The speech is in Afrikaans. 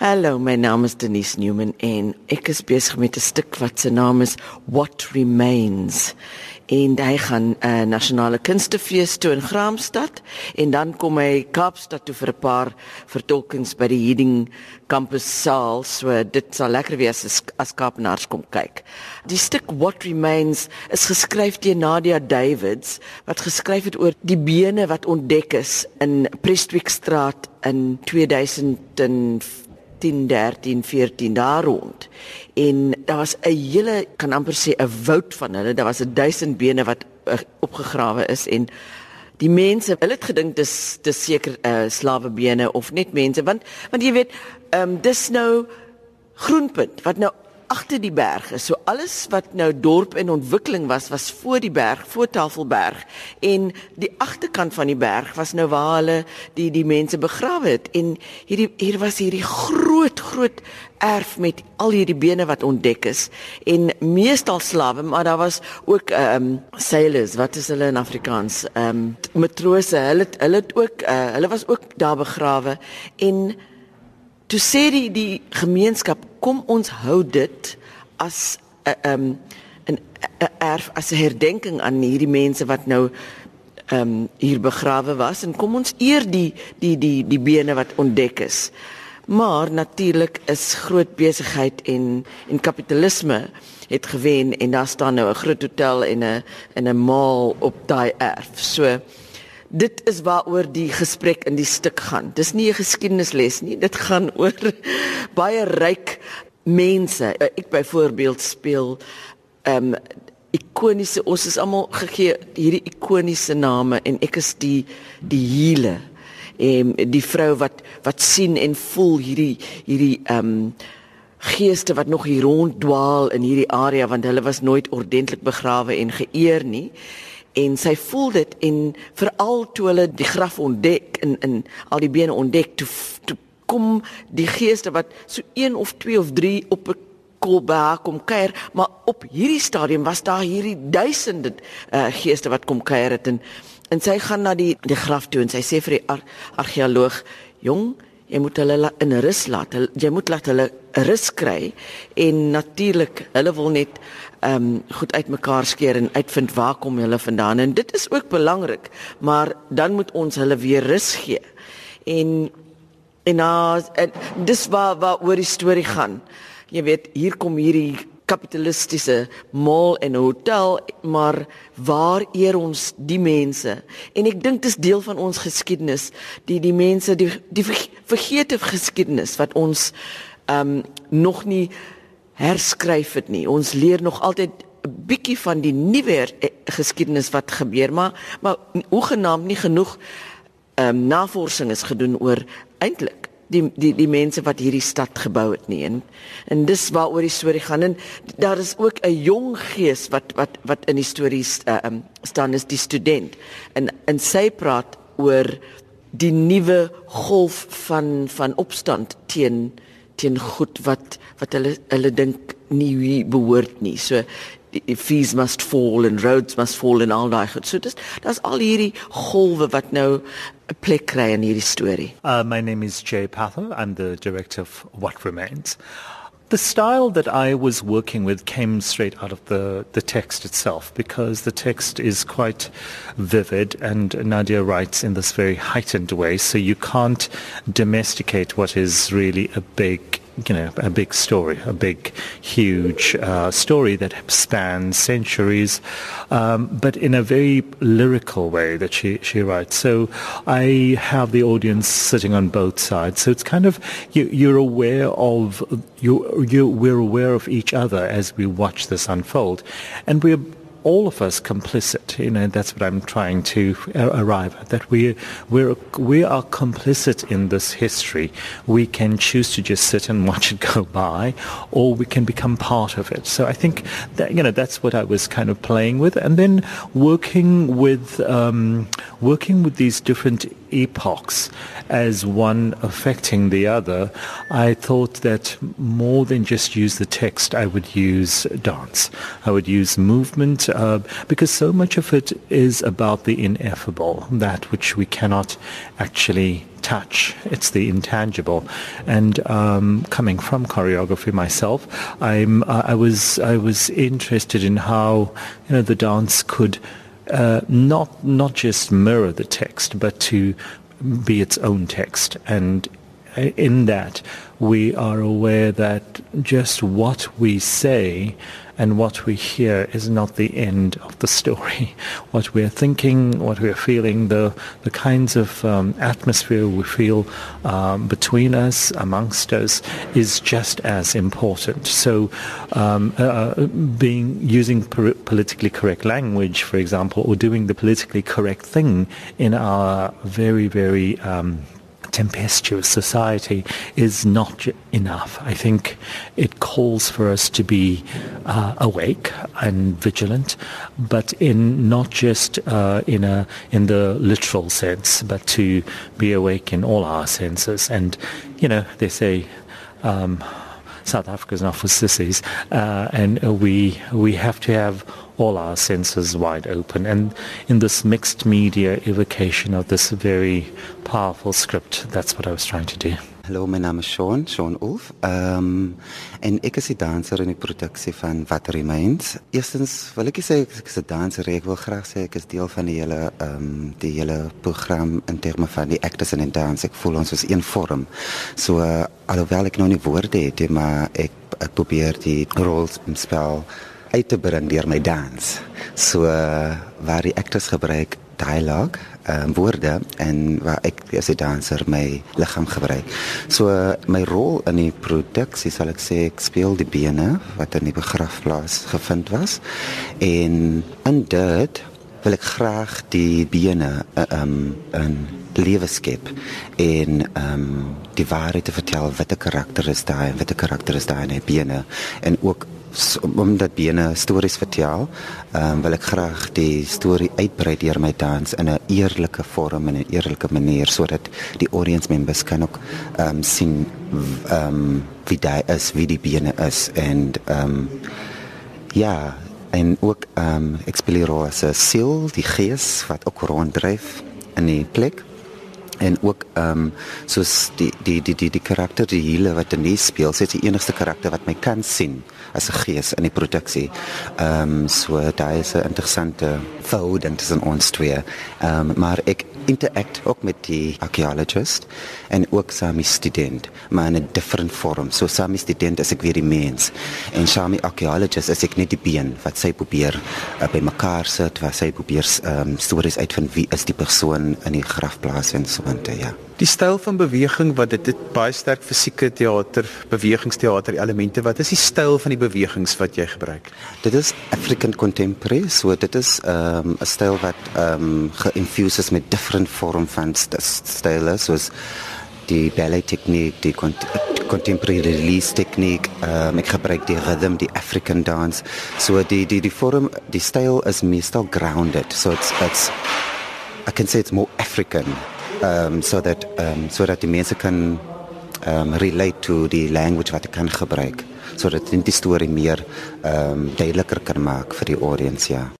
Hallo, my naam is Denise Newman en ek is besig met 'n stuk wat se naam is What Remains. En hy gaan 'n uh, nasionale kunstefees toe in Graamsstad en dan kom hy Kaapstad toe vir 'n paar vertolkings by die Heading Campus saal. So dit sal lekker wees as, as Kaapenaars kom kyk. Die stuk What Remains is geskryf deur Nadia Davids wat geskryf het oor die bene wat ontdek is in Prestwickstraat in 2004 10 13 14 daar rond. En daar was 'n hele kan amper sê 'n woud van hulle. Daar was 'n duisend bene wat uh, opgegrawe is en die mense hulle het gedink dis dis seker uh, slawebene of net mense want want jy weet um, dis nou groenpunt wat nou agter die berg is. So alles wat nou dorp in ontwikkeling was, was voor die berg, voor Tafelberg en die agterkant van die berg was nou waar hulle die die mense begrawe het en hierdie hier was hierdie groot groot erf met al hierdie bene wat ontdek is en meestal slawe, maar daar was ook ehm um, sailors, wat is hulle in Afrikaans? Ehm um, matrose. Hulle hulle het ook uh, hulle was ook daar begrawe en toe sê die die gemeenskap kom ons hou dit as 'n um, 'n erf as 'n herdenking aan hierdie mense wat nou ehm um, hier begrawe was en kom ons eer die die die die bene wat ontdek is. Maar natuurlik is groot besigheid en en kapitalisme het gewen en daar staan nou 'n groot hotel en 'n en 'n mall op daai erf. So dit is waaroor die gesprek in die stuk gaan. Dis nie 'n geskiedenisles nie, dit gaan oor baie ryk mense. Ek byvoorbeeld speel ehm um, ikoniese ons is almal gegee hierdie ikoniese name en ek is die die hele en die vrou wat wat sien en voel hierdie hierdie ehm um, geeste wat nog hier rond dwaal in hierdie area want hulle was nooit ordentlik begrawe en geëer nie en sy voel dit en veral toe hulle die graf ontdek in in al die bene ontdek toe, toe kom die geeste wat so 1 of 2 of 3 op 'n kolba kom kuier maar op hierdie stadium was daar hierdie duisende uh, geeste wat kom kuier het en en sy gaan na die die graf toe en sy sê vir die ar, argeoloog jong jy moet hulle in rus laat hulle, jy moet laat hulle rus kry en natuurlik hulle wil net ehm um, goed uitmekaar skeer en uitvind waar kom hulle vandaan. En dit is ook belangrik maar dan moet ons hulle weer rus gee. En en, uh, en dis waar waar oor die storie gaan. Jy weet hier kom hierdie kapitalistiese mall en hotel maar waar eer ons die mense? En ek dink dis deel van ons geskiedenis. Die die mense die die vergeete geskiedenis wat ons um, nog nie herskryf dit nie. Ons leer nog altyd 'n bietjie van die nuwe eh, geskiedenis wat gebeur, maar maar hoegenaamd nie genoeg um, navorsing is gedoen oor eintlik die die die mense wat hierdie stad gebou het nie. En, en dis waaroor die storie gaan en daar is ook 'n jong gees wat wat wat in die stories ehm uh, um, staan is die student. En en sy praat oor die nuwe golf van van opstand teen teen goed wat wat hulle hulle dink nie behoort nie. So fees must fall and roads must fall and all that. So dis daar's al hierdie golwe wat nou 'n plek kry in hierdie storie. Uh, my name is Jay Pather. I'm the director of What Remains. The style that I was working with came straight out of the, the text itself because the text is quite vivid and Nadia writes in this very heightened way, so you can't domesticate what is really a big you know, a big story, a big, huge uh, story that spans centuries, um, but in a very lyrical way that she, she writes. So I have the audience sitting on both sides. So it's kind of, you, you're aware of, you, you, we're aware of each other as we watch this unfold. And we're all of us complicit. You know, that's what I'm trying to uh, arrive at. That we we're we are complicit in this history. We can choose to just sit and watch it go by, or we can become part of it. So I think that you know that's what I was kind of playing with, and then working with um, working with these different epochs as one affecting the other, I thought that more than just use the text, I would use dance. I would use movement uh, because so much of it is about the ineffable, that which we cannot actually touch. It's the intangible. And um, coming from choreography myself, I'm uh, I was I was interested in how you know the dance could uh, not not just mirror the text, but to be its own text. And in that, we are aware that just what we say and what we hear is not the end of the story. What we're thinking, what we're feeling, the, the kinds of um, atmosphere we feel um, between us, amongst us, is just as important. So, um, uh, being using per- politically correct language, for example, or doing the politically correct thing in our very, very um, tempestuous society is not enough. I think it calls for us to be uh, awake and vigilant, but in not just uh, in a in the literal sense, but to be awake in all our senses. And you know, they say. Um, South Africa is not for sissies, uh, and we we have to have all our senses wide open. And in this mixed media evocation of this very powerful script, that's what I was trying to do. Hallo, my naam is Sean, Sean Ulf. Ehm um, en ek is die danser in die produksie van What Remains. Eerstens wil ek sê ek is 'n danser, ek wil graag sê ek is deel van die hele ehm um, die hele program in terme van die actors en dans. Ek voel ons is een vorm. So uh, alhoewel ek nou nie woorde het, maar ek, ek probeer die rolspel uit te bring deur my dans. So uh, waar die actors gebruik dialogue, um, woorde en waar ek as 'n danser my liggaam gebruik. So uh, my rol in die produksie sal ek sê ek speel die bene wat in die begrafplaas gevind was en in dit wil ek graag die bene uh, um, in lewe skep en ehm um, die waarheid te vertel watter karakter is daai watter karakter is daai in die bene en ook omdat bene stories vertel, ehm um, wil ek graag die storie uitbrei deur my dans in 'n eerlike vorm en 'n eerlike manier sodat die audience members kan ook ehm um, sien ehm um, wie daai is, wie die bene is en ehm um, ja, en ook ehm um, ek speel die rol as 'n siel, die gees wat ook ronddryf in die plek en ook ehm um, soos die die die die die karakter die hele wat in die speel, sê die enigste karakter wat my kan sien as 'n gees in die produksie. Ehm um, so daar is 'n interessante verhouding tussen ons twee. Ehm um, maar ek interact ook met die archaeologist en ook Sami student, maar in 'n different vorm. So Sami student is ek weer die mens en Sami archaeologist is ek net die been wat sy probeer uh, by mekaar sit, wat sy probeer ehm um, stories uitvind wie is die persoon in die grafplaas en so intoe, ja. Die styl van beweging wat dit, dit baie sterk fisieke teater, bewegingsteater elemente. Wat is die styl van die bewegings wat jy gebruik? Dit is African contemporary, so dit is ehm, 'n um, styl wat ehm um, geinfuses met different vorm van st style soos die ballet tegniek, die cont contemporary release tegniek, ehm um, ek gebruik die rhythm, die African dance. So die die die vorm, die styl is meestal grounded. So it's it's I can say it's more African um, so that um, so dat die mense kan um, relate to die language wat ek kan gebruik sodat die storie meer um, duideliker kan maak vir die audience ja